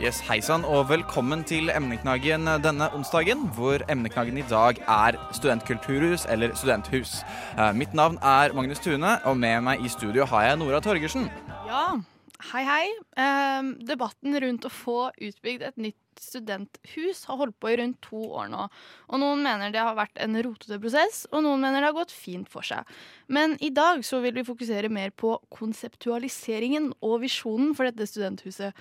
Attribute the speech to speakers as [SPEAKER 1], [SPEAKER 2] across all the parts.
[SPEAKER 1] Yes, Hei sann, og velkommen til Emneknaggen denne onsdagen, hvor emneknaggen i dag er studentkulturhus eller studenthus. Eh, mitt navn er Magnus Tune, og med meg i studio har jeg Nora Torgersen.
[SPEAKER 2] Ja, hei hei. Eh, debatten rundt å få utbygd et nytt studenthus har holdt på i rundt to år nå. Og noen mener det har vært en rotete prosess, og noen mener det har gått fint for seg. Men i dag så vil vi fokusere mer på konseptualiseringen og visjonen for dette studenthuset.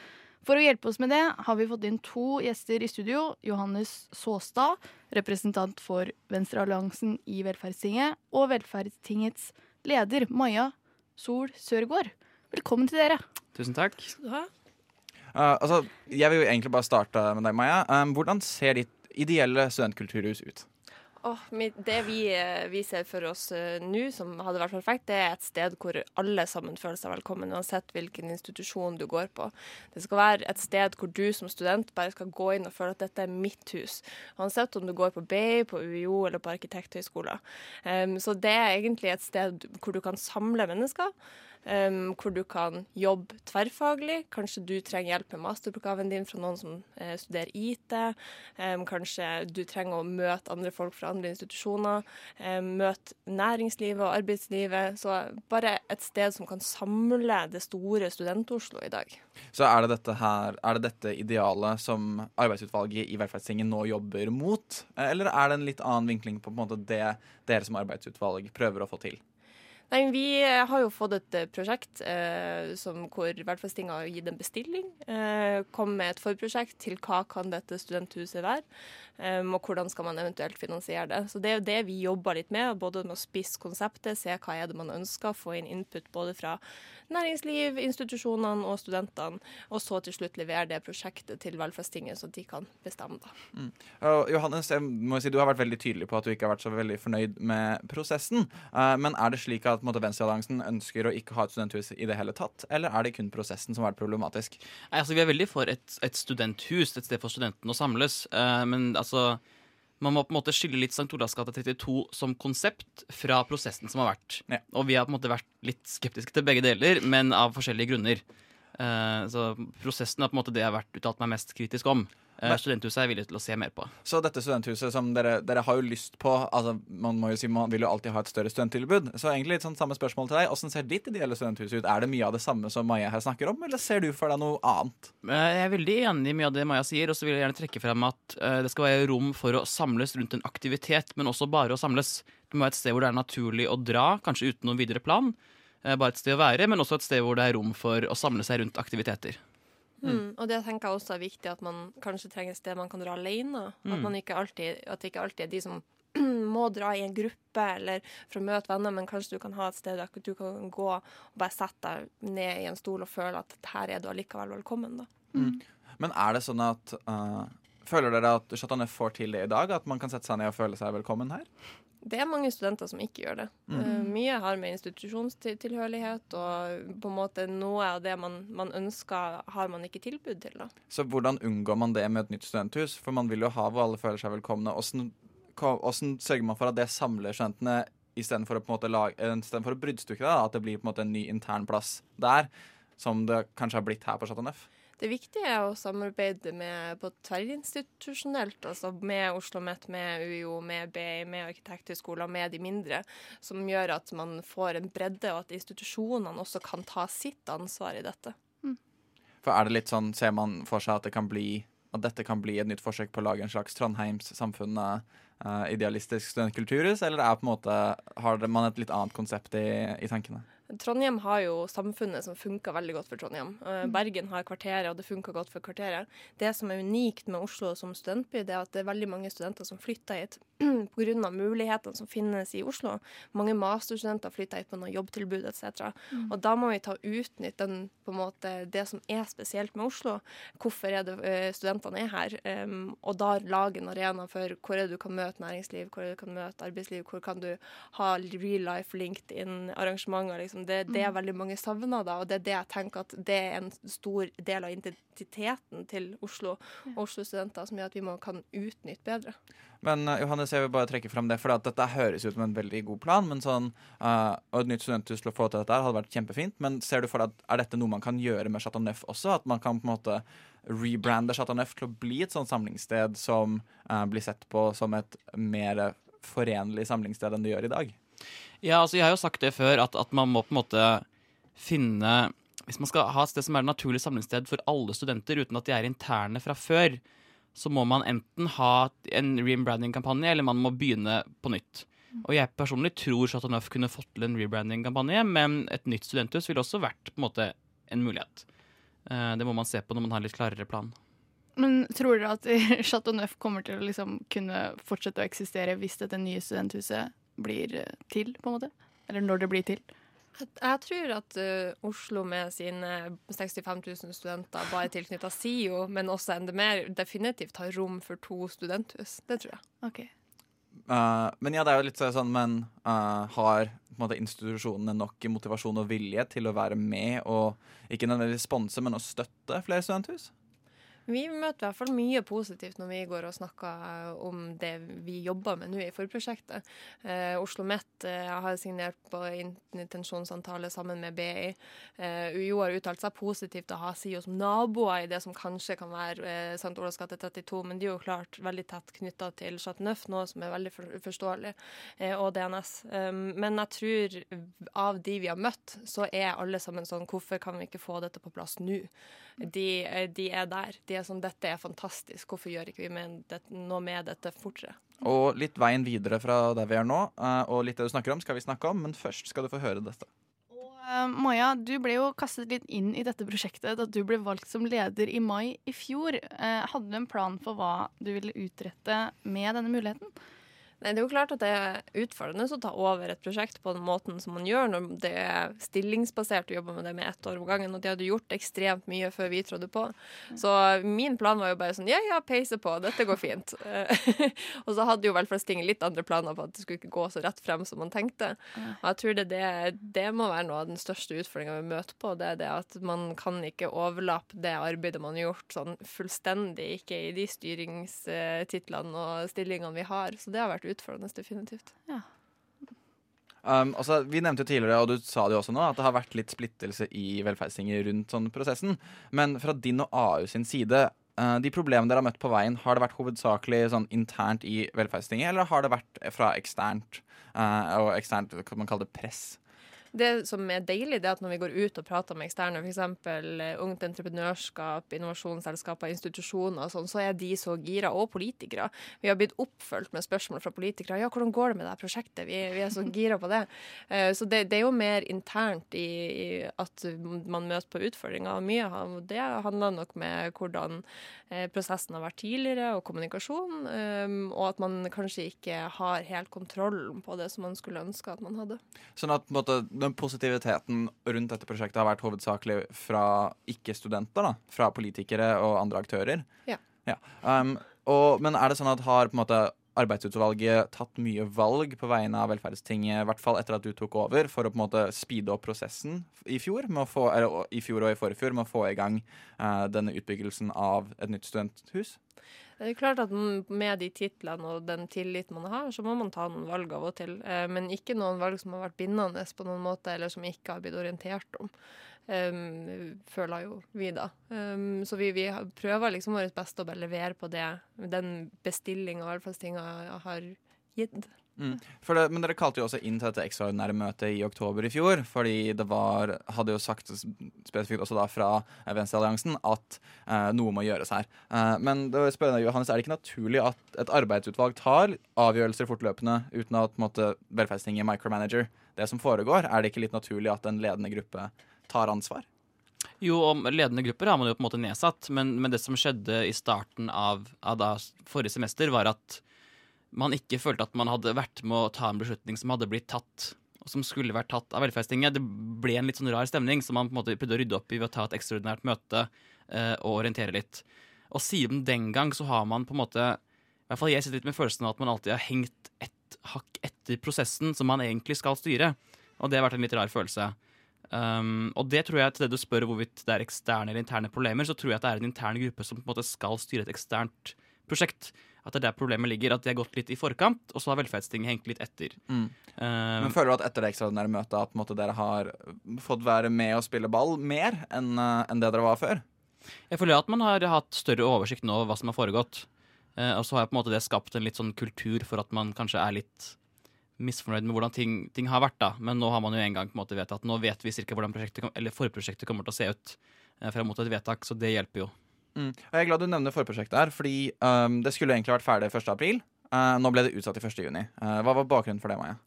[SPEAKER 2] For å hjelpe oss med det har vi fått inn to gjester i studio. Johannes Såstad, representant for Venstrealliansen i Velferdstinget, og Velferdstingets leder, Maja Sol Sørgaard. Velkommen til dere.
[SPEAKER 3] Tusen takk.
[SPEAKER 1] Eh, altså, jeg vil jo egentlig bare starte med deg, Maja. Um, hvordan ser ditt ideelle studentkulturhus ut?
[SPEAKER 4] Åh, det vi, eh, vi ser for oss eh, nå, som hadde vært perfekt, det er et sted hvor alle sammen føler seg velkommen, uansett hvilken institusjon du går på. Det skal være et sted hvor du som student bare skal gå inn og føle at dette er mitt hus. Uansett om du går på BI, på UiO eller på Arkitekthøgskolen. Um, så det er egentlig et sted hvor du kan samle mennesker. Um, hvor du kan jobbe tverrfaglig. Kanskje du trenger hjelp med masteroppgaven din fra noen som uh, studerer IT. Um, kanskje du trenger å møte andre folk fra andre institusjoner. Um, møte næringslivet og arbeidslivet. Så bare et sted som kan samle det store Student-Oslo i dag.
[SPEAKER 1] Så er det dette her, er det dette idealet som arbeidsutvalget i Velferdstingen nå jobber mot? Eh, Eller er det en litt annen vinkling på, på måte det dere som arbeidsutvalg prøver å få til?
[SPEAKER 4] Nei, Vi eh, har jo fått et eh, prosjekt eh, som, hvor Velferdstinget har gitt en bestilling. Eh, kom med et forprosjekt til hva kan dette studenthuset være, eh, og hvordan skal man eventuelt finansiere det. Så Det er jo det vi jobber litt med, både med å spisse konseptet, se hva er det man ønsker, få inn input både fra næringsliv, institusjonene og studentene, og så til slutt levere det prosjektet til Velferdstinget, så de kan bestemme. da.
[SPEAKER 1] Og Johannes, jeg må si du har vært veldig tydelig på at du ikke har vært så veldig fornøyd med prosessen. Eh, men er det slik at en måte, Venstrealliansen ønsker å ikke ha et studenthus i det hele tatt, eller er det kun prosessen som har vært problematisk?
[SPEAKER 3] Nei, altså, vi er veldig for et, et studenthus, et sted for studentene å samles. Uh, men altså man må på en måte skille litt St. Olavs gate 32 som konsept fra prosessen som har vært.
[SPEAKER 1] Ja.
[SPEAKER 3] Og vi har på en måte vært litt skeptiske til begge deler, men av forskjellige grunner. Uh, så prosessen er på en måte det jeg har vært uttalt meg mest kritisk om. Eh, studenthuset er villig til å se mer på.
[SPEAKER 1] Så dette studenthuset som dere, dere har jo lyst på altså Man må jo si man vil jo alltid ha et større studenttilbud. Så egentlig litt sånn samme spørsmål til deg. Hvordan ser ditt ideelle studenthus ut? Er det mye av det samme som Maja her snakker om, eller ser du for deg noe annet?
[SPEAKER 3] Eh, Jeg er veldig enig i mye av det Maja sier, og så vil jeg gjerne trekke frem at eh, det skal være rom for å samles rundt en aktivitet, men også bare å samles. Det må være et sted hvor det er naturlig å dra, kanskje uten noen videre plan. Bare et sted å være, men også et sted hvor det er rom for å samle seg rundt aktiviteter.
[SPEAKER 4] Mm. Og det tenker jeg også er viktig, at man kanskje trenger et sted man kan dra alene. At, man ikke alltid, at det ikke alltid er de som må dra i en gruppe eller for å møte venner, men kanskje du kan ha et sted der du kan gå og bare sette deg ned i en stol og føle at her er du allikevel velkommen. da.
[SPEAKER 1] Men er det sånn at uh, Føler dere at Chateau får til det i dag? At man kan sette seg ned og føle seg velkommen her?
[SPEAKER 4] Det er mange studenter som ikke gjør det. Eh, mye har med institusjonstilhørighet og på en måte noe av det man, man ønsker, har man ikke tilbud til. da.
[SPEAKER 1] Så hvordan unngår man det med et nytt studenthus? For man vil jo ha hvor alle føler seg velkomne. Hvordan, hvordan sørger man for at det samler studentene istedenfor å, på en måte lage, eh, å bruddstykke det? At det blir på en måte en ny intern plass der, som det kanskje har blitt her på Chateau Neuf?
[SPEAKER 4] Det viktige er å samarbeide med på tverrinstitusjonelt, altså med Oslo OsloMet, med UiO, med BI, med Arkitekthøgskolen, med de mindre, som gjør at man får en bredde, og at institusjonene også kan ta sitt ansvar i dette.
[SPEAKER 1] For er det litt sånn, Ser man for seg at, det kan bli, at dette kan bli et nytt forsøk på å lage en slags Trondheims samfunnet eh, idealistisk studentkulturhus, eller er på en måte, har man et litt annet konsept i, i tankene?
[SPEAKER 4] Trondheim har jo samfunnet som funker veldig godt for Trondheim. Eh, Bergen har kvarteret, og det funker godt for kvarteret. Det som er unikt med Oslo som studentby, det er at det er veldig mange studenter som flytter hit pga. mulighetene som finnes i Oslo. Mange masterstudenter flytter hit på noen jobbtilbud etc. Og da må vi ta utnytte den, på en måte, det som er spesielt med Oslo. Hvorfor er det eh, studentene er her? Um, og da lage en arena for hvor er det du kan møte næringsliv, hvor er det du kan møte arbeidsliv, hvor kan du ha real life LinkedIn-arrangementer. Liksom. Det, det er veldig mange savner da, og det er det jeg tenker at det er en stor del av identiteten til Oslo og Oslo-studenter som gjør at vi må kan utnytte bedre.
[SPEAKER 1] Men uh, Johannes, jeg vil bare trekke fram det, for dette høres ut som en veldig god plan. men sånn, uh, Og et nytt studenthus til å få til dette hadde vært kjempefint. Men ser du for deg at er dette noe man kan gjøre med Chateau Neuf også? At man kan på en måte rebrande Chateau Neuf til å bli et sånt samlingssted som uh, blir sett på som et mer forenlig samlingssted enn det gjør i dag?
[SPEAKER 3] Ja, altså jeg har jo sagt det før, at, at man må på en måte finne Hvis man skal ha et sted som er et naturlig samlingssted for alle studenter, uten at de er interne fra før, så må man enten ha en rebranding-kampanje, eller man må begynne på nytt. Og jeg personlig tror Chateau Neuf kunne fått til en rebranding-kampanje, men et nytt studenthus ville også vært på en måte en mulighet. Eh, Det må man se på når man har en litt klarere plan.
[SPEAKER 2] Men tror dere at Chateau Neuf kommer til å liksom kunne fortsette å eksistere hvis dette nye studenthuset blir eh, til, på en måte? Eller når det blir til?
[SPEAKER 4] Jeg, tror at uh, Oslo med sine 65 000 studenter, bare tilknytta SIO, men også enda mer, definitivt har rom for to studenthus. Det tror jeg.
[SPEAKER 2] Ok.
[SPEAKER 1] Uh, men ja, det er jo litt sånn, men uh, har på en måte, institusjonene nok motivasjon og vilje til å være med og ikke nødvendigvis sponse, men å støtte flere studenthus?
[SPEAKER 4] Vi møter i hvert fall mye positivt når vi går og snakker om det vi jobber med nå i forprosjektet. Eh, Oslo OsloMet eh, har signert på intensjonsavtale sammen med BI. Eh, UiO har uttalt seg positivt å ha SIO som naboer i det som kanskje kan være eh, St. Olavs gate 32, men de er jo klart veldig tett knytta til Chat Neuf, noe som er veldig for, forståelig, eh, og DNS. Um, men jeg tror av de vi har møtt, så er alle sammen sånn Hvorfor kan vi ikke få dette på plass nå? De, eh, de er der. De er sånn Dette er fantastisk. Hvorfor gjør ikke vi med det, noe med dette fortere?
[SPEAKER 1] Og litt veien videre fra der vi er nå, uh, og litt det du snakker om, skal vi snakke om, men først skal du få høre dette.
[SPEAKER 2] Og eh, Maja, du ble jo kastet litt inn i dette prosjektet da du ble valgt som leder i mai i fjor. Uh, hadde du en plan for hva du ville utrette med denne muligheten?
[SPEAKER 4] Nei, Det er jo klart at det er utfordrende å ta over et prosjekt på den måten som man gjør når det er stillingsbasert å jobbe med det med ett år om gangen. Og de hadde gjort ekstremt mye før vi trådte på. Så min plan var jo bare sånn ja, ja, peise på, dette går fint. og så hadde jo Velferdstinget litt andre planer på at det skulle ikke gå så rett frem som man tenkte. Og jeg tror det, det, det må være noe av den største utfordringa vi møter på. Det er det at man kan ikke overlappe det arbeidet man har gjort sånn fullstendig, ikke i de styringstitlene og stillingene vi har. Så det har vært utfordrende, definitivt.
[SPEAKER 1] Um, altså, vi nevnte jo tidligere, og du sa det jo også nå, at det har vært litt splittelse i velferdstinget rundt sånn prosessen. Men fra din og AU sin side, uh, de problemene dere har møtt på veien, har det vært hovedsakelig sånn internt i velferdstinget, eller har det vært fra eksternt, uh, og eksternt, kan man kalle det press?
[SPEAKER 4] Det som er deilig, det er at når vi går ut og prater med eksterne, f.eks. ungt entreprenørskap, innovasjonsselskaper, institusjoner og sånn, så er de så gira, og politikere. Vi har blitt oppfølgt med spørsmål fra politikere. Ja, hvordan går det med det prosjektet? Vi, vi er så gira på det. Eh, Så det, det er jo mer internt i, i at man møter på utfordringer. Mye av det handler nok med hvordan eh, prosessen har vært tidligere, og kommunikasjon, eh, og at man kanskje ikke har helt kontrollen på det som man skulle ønske at man hadde.
[SPEAKER 1] Sånn at på en måte, den positiviteten rundt dette prosjektet har vært hovedsakelig fra ikke-studenter, da? Fra politikere og andre aktører?
[SPEAKER 4] Ja.
[SPEAKER 1] Um, og, men er det sånn at har på en måte arbeidsutvalget tatt mye valg på vegne av Velferdstinget, i hvert fall etter at du tok over, for å på en måte speede opp prosessen i fjor, få, eller, i fjor og i forfjor med å få i gang eh, denne utbyggelsen av et nytt studenthus?
[SPEAKER 4] Det er klart at med de titlene og den tillit man har, så må man ta noen valg av og til. Eh, Men ikke noen valg som har vært bindende på noen måte, eller som ikke har blitt orientert om. Um, føler jo vi, da. Um, så vi, vi prøver liksom vårt beste å bare levere på det, den bestillinga velferdstinga har gitt.
[SPEAKER 1] Mm. Det, men dere kalte jo også inn til dette ekstraordinære møtet i oktober i fjor. Fordi det var, hadde jo sagt spesifikt også da fra eh, Venstrealliansen at eh, noe må gjøres her. Eh, men det var jeg Johannes, er det ikke naturlig at et arbeidsutvalg tar avgjørelser fortløpende uten at måte, velferdstinget micromanager det som foregår? Er det ikke litt naturlig at en ledende gruppe tar ansvar?
[SPEAKER 3] Jo, om ledende grupper har man jo på en måte nedsatt, men, men det som skjedde i starten av, av da forrige semester, var at man ikke følte at man hadde vært med å ta en beslutning som hadde blitt tatt, og som skulle vært tatt av velferdstinget. Det ble en litt sånn rar stemning, som man på en måte prøvde å rydde opp i ved å ta et ekstraordinært møte eh, og orientere litt. Og siden den gang så har man på en måte I hvert fall jeg sitter litt med følelsen av at man alltid har hengt et hakk etter prosessen som man egentlig skal styre. Og det har vært en litt rar følelse. Um, og det tror jeg til det du spør hvorvidt det er eksterne eller interne problemer, så tror jeg at det er en intern gruppe som på en måte skal styre et eksternt prosjekt. At det er der problemet ligger. At de har gått litt i forkant, og så har velferdstinget hengt litt etter.
[SPEAKER 1] Mm.
[SPEAKER 3] Um,
[SPEAKER 1] Men føler du at etter det ekstraordinære møtet at på en måte, dere har fått være med og spille ball mer enn eh, enn det dere var før?
[SPEAKER 3] Jeg føler at man har hatt større oversikt nå over hva som har foregått. Uh, og så har på en måte det skapt en litt sånn kultur for at man kanskje er litt misfornøyd med hvordan ting, ting har vært. da. Men nå har man jo en gang på en måte vedtatt Nå vet vi cirka hvordan forprosjektet kommer til å se ut eh, frem mot et vedtak, så det hjelper jo.
[SPEAKER 1] Mm. Jeg er glad du nevner forprosjektet her, fordi um, det skulle egentlig vært ferdig 1. april. Eh, nå ble det utsatt til 1. juni. Eh, hva var bakgrunnen for det, Maja?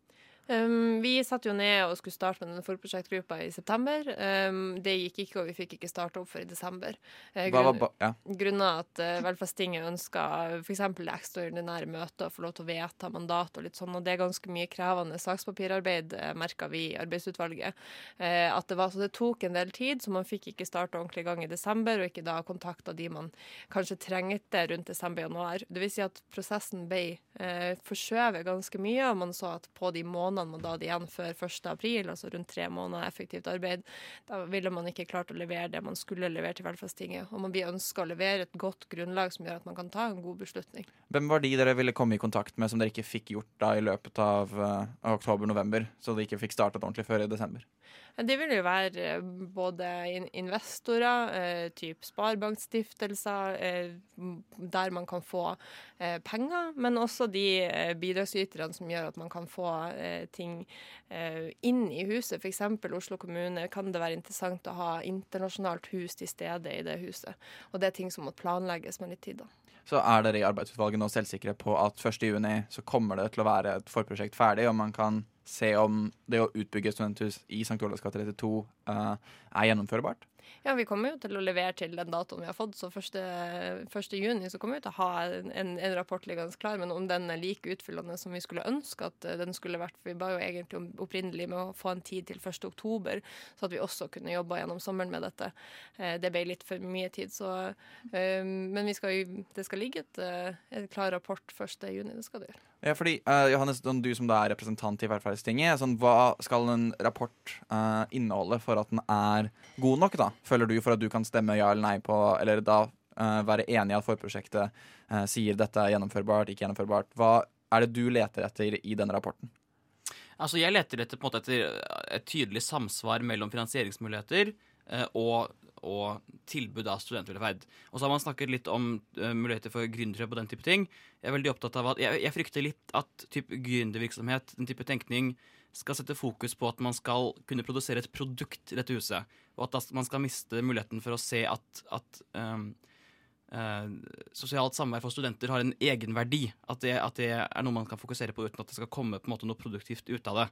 [SPEAKER 4] Um, vi satt jo ned og skulle starte med denne forprosjektgruppa i september. Um, det gikk ikke, og vi fikk ikke starte opp før i desember.
[SPEAKER 1] Uh,
[SPEAKER 4] grunn-
[SPEAKER 1] ja.
[SPEAKER 4] Grunnet at uh, Velferdstinget ønska f.eks. det ekstraordinære møtet å få lov til å vedta mandat og litt sånn, og det er ganske mye krevende sakspapirarbeid, uh, merka vi i arbeidsutvalget. Uh, at det var så det tok en del tid, så man fikk ikke starta ordentlig i gang i desember, og ikke da kontakta de man kanskje trengte rundt desember-januar. Det vil si at prosessen ble uh, forskjøvet ganske mye, og man så at på de månedene man da hadde igjen før 1. april, altså rundt tre måneder effektivt arbeid, da ville man ikke klart å levere det man skulle levere til Velferdstinget. Og man, vil ønska å levere et godt grunnlag som gjør at man kan ta en god beslutning.
[SPEAKER 1] Hvem var de dere ville komme i kontakt med som dere ikke fikk gjort da i løpet av uh, oktober-november, så de ikke fikk startet ordentlig før i desember?
[SPEAKER 4] Det vil jo være eh, både investorer, eh, typ sparebankstiftelser, eh, der man kan få penger, men også de bidragsyterne som gjør at man kan få ting inn i huset. F.eks. Oslo kommune kan det være interessant å ha internasjonalt hus til stede i det huset. Og det er ting som må planlegges med litt tid, da.
[SPEAKER 1] Så er dere i arbeidsutvalget nå selvsikre på at 1. juni så kommer det til å være et forprosjekt ferdig, og man kan se om det å utbygge studenthus i St. Olavs gate 32 uh, er gjennomførbart?
[SPEAKER 4] Ja, vi kommer jo til å levere til den datoen vi har fått, så 1. 1. juni så kommer vi til å ha en, en rapport liggende klar, men om den er like utfyllende som vi skulle ønske at eh, den skulle vært, for vi ba jo egentlig opprinnelig med å få en tid til 1. oktober, så at vi også kunne jobba gjennom sommeren med dette. Eh, Det ble litt for mye tid, så eh, Men skal det skal ligge et, et klar rapport 1. juni, det skal det gjøre.
[SPEAKER 1] Ja, fordi uh, Johannes, du som da er representant i Velferdstinget, sånn, hva skal en rapport uh, inneholde for at den er god nok, da? Føler du for at du kan stemme ja eller nei på, eller da uh, være enig i at forprosjektet sier dette er gjennomførbart, ikke gjennomførbart? Hva er det du leter etter i denne rapporten?
[SPEAKER 3] Altså, jeg leter etter, måte, etter et tydelig samsvar mellom finansieringsmuligheter og, og tilbud av studentvelferd. Og så har man snakket litt om uh, muligheter for gründere på den type ting. Jeg er veldig opptatt av at, jeg, jeg frykter litt at typ gründervirksomhet, den type tenkning, skal sette fokus på at man skal kunne produsere et produkt i dette huset. Og at man skal miste muligheten for å se at, at um, Uh, sosialt samvær for studenter har en egenverdi. At det, at det er noe man kan fokusere på uten at det skal komme på en måte noe produktivt ut av det.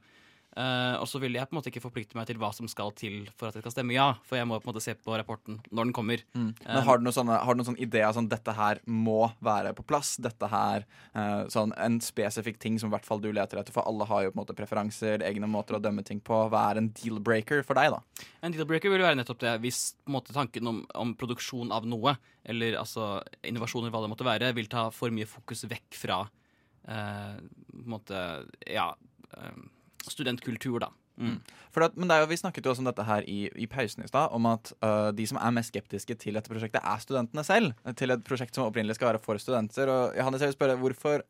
[SPEAKER 3] Eh, og så vil jeg på en måte ikke forplikte meg til hva som skal til for at jeg skal stemme ja, for jeg må på en måte se på rapporten når den kommer.
[SPEAKER 1] Men har du noen sånne, har du noen sånne ideer sånn dette her må være på plass? Dette her, uh, sånn En spesifikk ting som i hvert fall du leter etter, for alle har jo på en måte preferanser, egne måter å dømme ting på. Hva er en deal-breaker for deg, da?
[SPEAKER 3] En deal-breaker vil jo være nettopp det hvis på en måte, tanken om, om produksjon av noe, eller altså innovasjoner, hva det måtte være, vil ta for mye fokus vekk fra uh, på en måte, ja eh, studentkultur, da. Mm.
[SPEAKER 1] For at, men det jo, Vi snakket jo også om dette her i, i pausen i stad, om at uh, de som er mest skeptiske til dette prosjektet, er studentene selv. Til et prosjekt som opprinnelig skal være for studenter. Og Johannes, jeg vil spørre, hvorfor,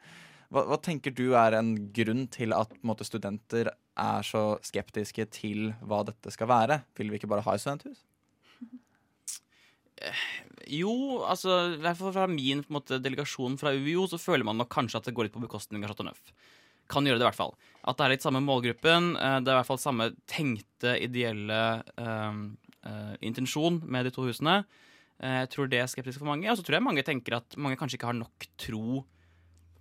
[SPEAKER 1] hva, hva tenker du er en grunn til at måte, studenter er så skeptiske til hva dette skal være? Vil vi ikke bare ha et studenthus?
[SPEAKER 3] Jo, altså i hvert fall fra min måte, delegasjon fra UiO, så føler man nok kanskje at det går litt på bekostning av Chateau Neuf. Kan gjøre det, i hvert fall. At det er litt samme målgruppen. eh, Det er i hvert fall samme tenkte, ideelle um, uh, intensjon med de to husene. Jeg tror det er skeptisk for mange. Og så tror jeg mange tenker at mange kanskje ikke har nok tro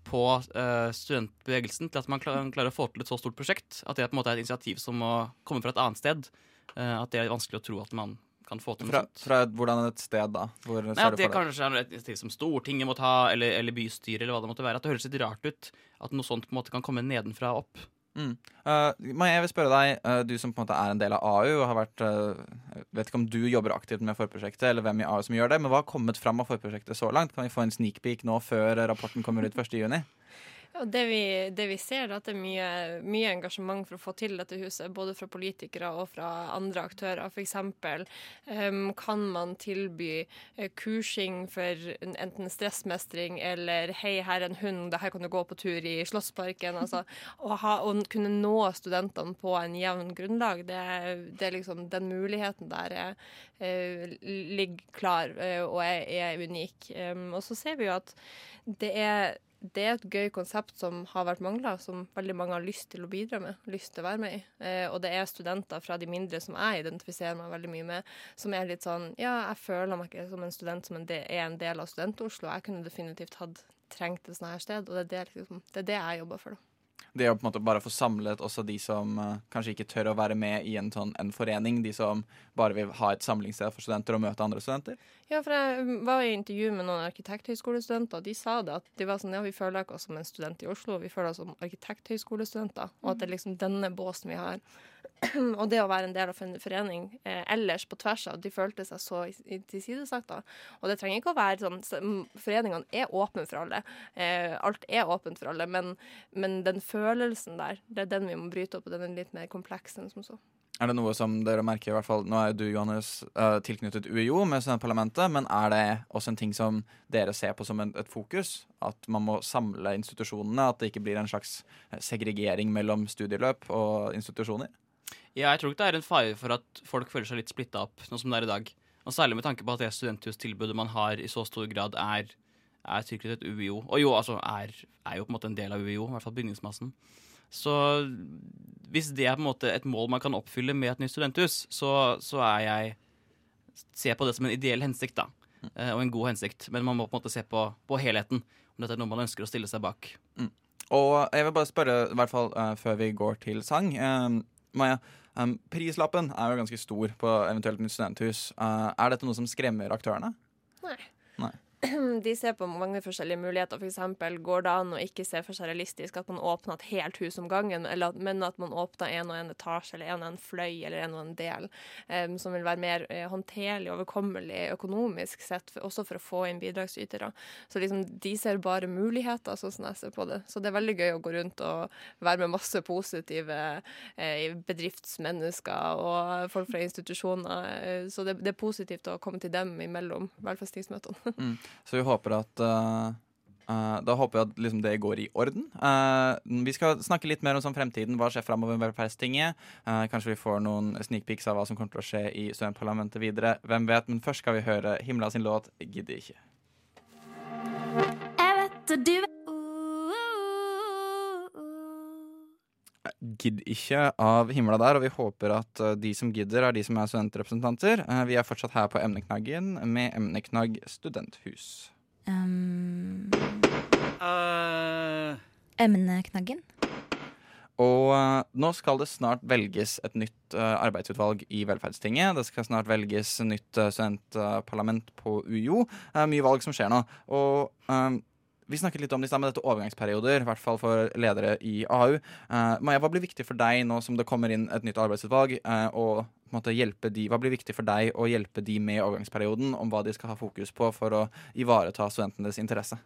[SPEAKER 3] på uh, studentbevegelsen til at man klar- klarer å få til et så stort prosjekt. At det på en måte er et initiativ som må komme fra et annet sted. At det er vanskelig å tro at man kan få til noe
[SPEAKER 1] Fra,
[SPEAKER 3] sånt.
[SPEAKER 1] fra hvordan et sted, da? Hvor
[SPEAKER 3] Nei, at det
[SPEAKER 1] er
[SPEAKER 3] kanskje er et sted som Stortinget må ta, eller, eller bystyret, eller hva det måtte være. At det høres litt rart ut at noe sånt på en måte kan komme nedenfra og opp.
[SPEAKER 1] Mm. Uh, Maja, jeg vil spørre deg, uh, du som på en måte er en del av AU og har vært uh, Vet ikke om du jobber aktivt med forprosjektet, eller hvem i AU som gjør det, men hva har kommet fram av forprosjektet så langt? Kan vi få en sneak peek nå før rapporten kommer ut 1.6?
[SPEAKER 4] Ja, det, vi, det vi ser, er at det er mye, mye engasjement for å få til dette huset, både fra politikere og fra andre aktører. F.eks. Um, kan man tilby eh, kursing for enten stressmestring eller 'hei, her er en hund, det her kan du gå på tur i Slottsparken'. Altså, å, ha, å kunne nå studentene på en jevn grunnlag, det, er- det er liksom den muligheten der er, eh, ligger klar eh, og er, er unik. Um, og så ser vi jo at det er det er et gøy konsept som har vært mangla, som veldig mange har lyst til å bidra med, lyst til å være med i. Eh, og det er studenter fra de mindre som jeg identifiserer meg veldig mye med, som er litt sånn Ja, jeg føler meg ikke som en student som en del, er en del av Student-Oslo. Jeg kunne definitivt hatt trengt et sånt her sted, og det er det, liksom, det, er det jeg jobber for. da.
[SPEAKER 1] Det å på en måte bare få samlet også de som uh, kanskje ikke tør å være med i en, sånn, en forening, de som bare vil ha et samlingssted for studenter og møte andre studenter.
[SPEAKER 4] Ja, for jeg um, var i intervju med noen arkitekthøyskolestudenter, og de sa det at de var sånn Ja, vi føler ikke oss som en student i Oslo, vi føler oss som arkitekthøyskolestudenter, og at det er liksom denne båsen vi har. og det å være en del av en forening eh, ellers på tvers av, de følte seg så da. Og det trenger ikke å være sånn Foreningene er åpne for alle. Eh, alt er åpent for alle, men, men den følelsen der, det er den vi må bryte opp, og den er litt mer kompleks enn som så.
[SPEAKER 1] Er det noe som dere merker, i hvert fall Nå er jo du, Johannes, uh, tilknyttet UiO med studentparlamentet, men er det også en ting som dere ser på som en, et fokus? At man må samle institusjonene? At det ikke blir en slags eh, segregering mellom studieløp og institusjoner?
[SPEAKER 3] Ja, jeg tror ikke det er en fare for at folk føler seg litt splitta opp, sånn som det er i dag. Og Særlig med tanke på at det studenthustilbudet man har i så stor grad er, er tilknyttet UiO. Og jo, altså er, er jo på en måte en del av UiO, i hvert fall bygningsmassen. Så hvis det er på en måte et mål man kan oppfylle med et nytt studenthus, så, så er jeg ser på det som en ideell hensikt, da. eh, Og en god hensikt. Men man må på en måte se på, på helheten. Om dette er noe man ønsker å stille seg bak.
[SPEAKER 1] Og jeg vil bare spørre, i hvert fall uh, før vi går til sang eh, Maja, um, prislappen er jo ganske stor på eventuelt nytt studenthus. Uh, er dette noe som skremmer aktørene?
[SPEAKER 4] De ser på mange forskjellige muligheter. Eksempel, går det an å ikke se for seg realistisk at man åpner et helt hus om gangen, eller, at- men at man åpner en og en etasje, eller en og en fløy, eller en og en del, um, som vil være mer uh, håndterlig og overkommelig økonomisk sett, for, også for å få inn bidragsytere. Så liksom, de ser bare muligheter, sånn som jeg ser på det. Så det er veldig gøy å gå rundt og være med masse positive uh, bedriftsmennesker og folk fra institusjoner. Uh, Så det, det er positivt å komme til dem imellom velferdstingsmøtene.
[SPEAKER 1] Så vi håper at Uh, Da håper jeg at liksom det går i orden. Uh, vi skal snakke litt mer om sånn fremtiden. Hva skjer framover med Velferdstinget? Uh, kanskje vi får noen sneak peeks av hva som kommer til å skje i studentparlamentet videre. Hvem vet? Men først skal vi høre Himla sin låt 'Gidder ikke'.
[SPEAKER 5] Jeg vet du
[SPEAKER 1] Gidd ikke av himla der, og vi håper at eh, de som gidder, er de som er studentrepresentanter. Eh, vi er fortsatt her på Emneknaggen med Emneknagg studenthus.
[SPEAKER 5] um, Emneknaggen.
[SPEAKER 1] Og nå skal det snart velges et nytt arbeidsutvalg i Velferdstinget. Det skal snart velges nytt uh, studentparlament på UiO. Uh, mye valg som skjer nå. Og vi snakket litt om det i dette overgangsperioder, i hvert fall for ledere i AU. Uh, Maja, hva blir viktig for deg nå som det kommer inn et nytt arbeidsutvalg, Uh, og på en måte hjelpe de, Hva blir viktig for deg å hjelpe de med overgangsperioden, om hva de skal ha fokus på for å ivareta studentenes interesse?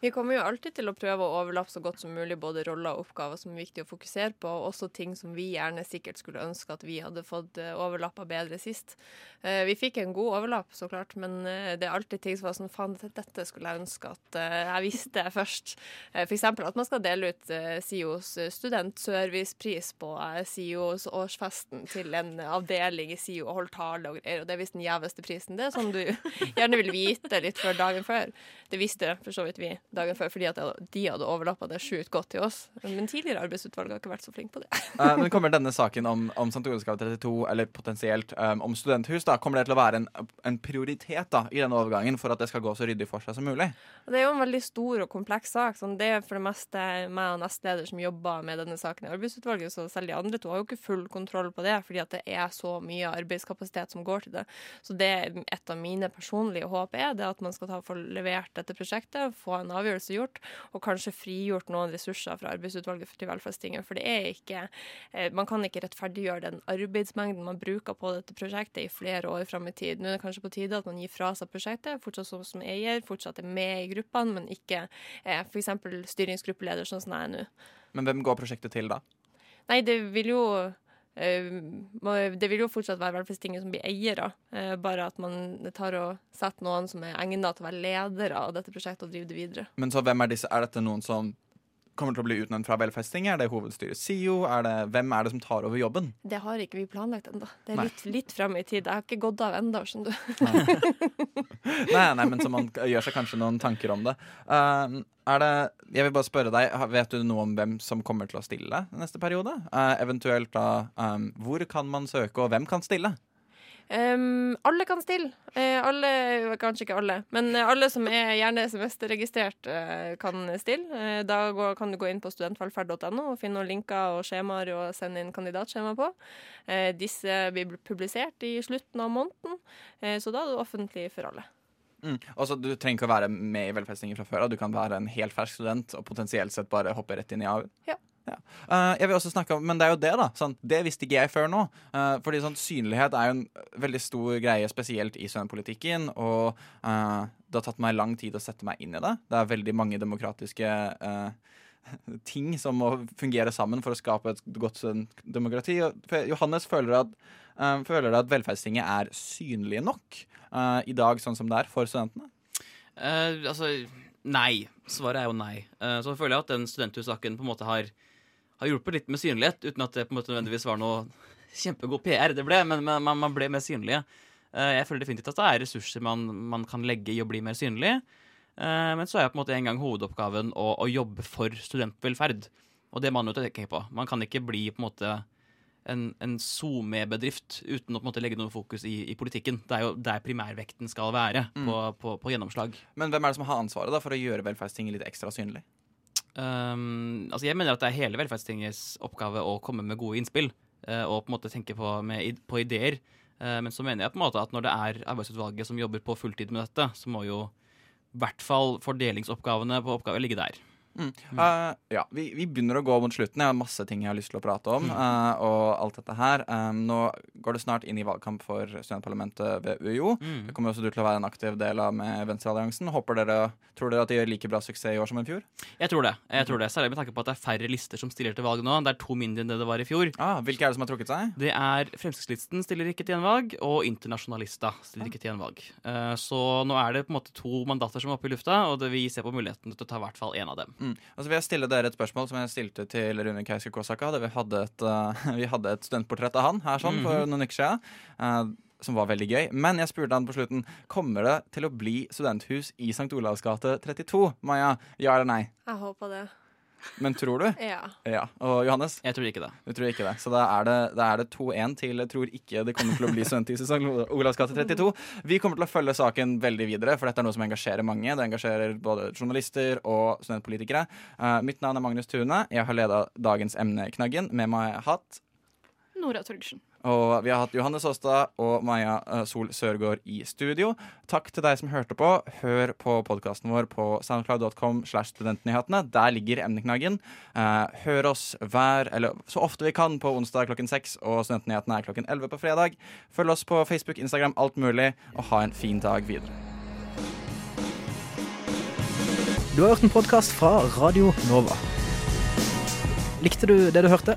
[SPEAKER 4] Vi kommer jo alltid til å prøve å overlappe så godt som mulig både roller og oppgaver som er viktig å fokusere på, og også ting som vi gjerne sikkert skulle ønske at vi hadde fått eh, overlappa bedre sist. Eh, Vi fikk en god overlapp, så klart, men eh, det er alltid ting som var sånn faen, dette- skulle jeg ønske at jeg visste først. Eksempel at man skal dele ut SIOs studentservicepris på SIOs årsfesten til en avdeling i SIO og holde tale og greier, og det er visst den gjeveste prisen. Det er sånn du gjerne vil vite litt før dagen før. Det visste for så vidt vi dagen før, fordi at de hadde overlappa det sjukt godt til oss. Men tidligere arbeidsutvalg har ikke vært så flinke på det.
[SPEAKER 1] Eh, men kommer denne saken om, om St. Olavs gate 32, eller potensielt um, om studenthus, da, kommer det til å være en, en prioritet da, i denne overgangen for at det skal gå så ryddig for seg som mulig?
[SPEAKER 4] Det er jo en veldig stor og kompleks sak. Sånn, det er for det meste meg og nestleder som jobber med denne saken i arbeidsutvalget, så selv de andre to har jo ikke full kontroll på det, fordi at det er så mye arbeidskapasitet som går til det. Så det er et av mine personlige håp er det at man skal ta få levert dette prosjektet, få en avgjørelse gjort, og kanskje frigjort noen ressurser fra arbeidsutvalget til velferdstinget. For det er ikke eh, Man kan ikke rettferdiggjøre den arbeidsmengden man bruker på dette prosjektet i flere år fram i tid. Nå er det kanskje på tide at man gir fra seg prosjektet, fortsatt som, som eier, fortsatt er med i gruppene, men ikke eh, f.eks. styringsgruppeleder, sånn som jeg er nå.
[SPEAKER 1] Men hvem går prosjektet til da?
[SPEAKER 4] Nei, det vil jo det vil jo fortsatt være velferdstinget som blir eiere, eh, bare at man tar og setter noen som er egnet til å være ledere av dette prosjektet og drive det videre.
[SPEAKER 1] Men så hvem er disse? Er dette noen som kommer til å bli utnevnt fra velferdstinget? Er det hovedstyret SIO? Er det, hvem er det som tar over jobben?
[SPEAKER 4] Det har ikke vi planlagt ennå. Det er litt, litt fram i tid. Jeg har ikke gått av ennå, skjønner du.
[SPEAKER 1] Nei, nei, men så man gjør seg kanskje noen tanker om det. Uh, er det jeg vil bare spørre deg, Vet du noe om hvem som kommer til å stille neste periode? Uh, eventuelt da, um, Hvor kan man søke, og hvem kan stille?
[SPEAKER 4] Um, alle kan stille. Uh, alle, kanskje ikke alle, men eh, alle som er gjerne semesterregistrert, uh, kan stille. Uh, da går, kan du gå inn på studentvelferd.no og finne noen linker og skjemaer og sende inn kandidatskjema på. Disse blir publisert i slutten av måneden, så da er det offentlig for alle.
[SPEAKER 1] Mm. Altså, Du trenger ikke å være med i velferdstinget fra før av. Du kan være en helt fersk student og potensielt sett bare hoppe rett inn i AU.
[SPEAKER 4] Ja.
[SPEAKER 1] Ja. Uh, jeg vil også snakke om, Men det er jo det, da. Sånn, det visste ikke jeg før nå. Uh, fordi sånn, synlighet er jo en veldig stor greie, spesielt i studentpolitikken. Og uh, det har tatt meg lang tid å sette meg inn i det. Det er veldig mange demokratiske ting som må fungere sammen for å skape et godt demokrati. Johannes føler at, føler at velferdstinget er synlige nok i dag, sånn som det er for studentene.
[SPEAKER 3] Altså, nei. Svaret er jo nei. Så føler jeg at den studenthussaken på en måte har, har hjulpet litt med synlighet, uten at det på en måte nødvendigvis var noe kjempegod PR det ble, men men man, man ble mer synlige. Eh, jeg føler definitivt at det er ressurser man, man kan legge i å bli mer synlig. Eh, men så er på en måte en gang hovedoppgaven å, å jobbe for studentvelferd. Og det må man jo tenke på. Man kan ikke bli på en måte en, en SoMe-bedrift uten å på en måte legge noe fokus i, i politikken. Det er jo der primærvekten skal være på, på, på gjennomslag.
[SPEAKER 1] Men hvem er det som har ansvaret da for å gjøre velferdsting litt ekstra synlig?
[SPEAKER 3] Um, altså jeg mener at det er hele velferdstingets oppgave å komme med gode innspill. uh, og på en måte tenke på, med, på ideer. Uh, men så mener jeg på en måte at når det er arbeidsutvalget som jobber på fulltid med dette, så må jo i hvert fall fordelingsoppgavene på oppgaver ligge der.
[SPEAKER 1] Eh, ja, vi, vi begynner å gå mot slutten. Jeg har masse ting jeg har lyst til å prate om. Uh, og alt dette her. Um, nå går det snart inn i valgkamp for studentparlamentet ved UiO. Det kommer også du til å være en aktiv del av med Venstrealliansen. Håper dere, Tror dere at de gjør like bra suksess i år som i fjor?
[SPEAKER 3] Jeg tror det. jeg tror det, Særlig med tanke på at det er færre lister som stiller til valg nå. Det er to mindre enn det det var i fjor.
[SPEAKER 1] Ah, hvilke er det som har trukket seg?
[SPEAKER 3] Det er Fremskrittslisten stiller ikke til gjenvalg, og Internasjonalista stiller ikke til gjenvalg. Uh, Så nå er det på en måte to mandater som er oppe i lufta, og det vi ser på muligheten til å ta i hvert fall én av dem.
[SPEAKER 1] Mm. Altså, vil jeg stille dere et spørsmål som jeg stilte til Rune Keiske Kåsaka. vi eh, vi hadde et studentportrett av han her sånn for noen uker siden. Uh, som var veldig gøy. Men jeg spurte han på slutten Kommer det til å bli studenthus i St. Olavs gate 32. Maja, ja eller nei?
[SPEAKER 4] Jeg håper det.
[SPEAKER 1] Men tror du?
[SPEAKER 4] Ja.
[SPEAKER 1] Ja. Og Johannes?
[SPEAKER 3] Jeg tror ikke det.
[SPEAKER 1] Du tror ikke det. Så da er det, da er det 2-1 til jeg tror ikke det kommer til å bli studenthus i sesong Olavs gate 32. Vi kommer til å følge saken veldig videre, for dette er noe som engasjerer mange. Det engasjerer både journalister og studentpolitikere. Uh, mitt navn er Magnus Tune. Jeg har leda dagens emneknaggen. Med meg hatt
[SPEAKER 2] Nora Torgersen.
[SPEAKER 1] Og vi har hatt Johannes Åstad og Maja eh, Sol Sørgaard i studio. Takk til deg som hørte på. Hør på podkasten vår på soundcloud.com slash studentnyhetene. Der ligger emneknaggen. Eh, hør oss hver, eller så ofte vi kan på onsdag klokken seks, og Studentnyhetene er klokken elleve på fredag. Følg oss på Facebook, Instagram, alt mulig, og ha en fin dag videre.
[SPEAKER 6] Du har hørt en podkast fra Radio Nova. Likte du det du hørte?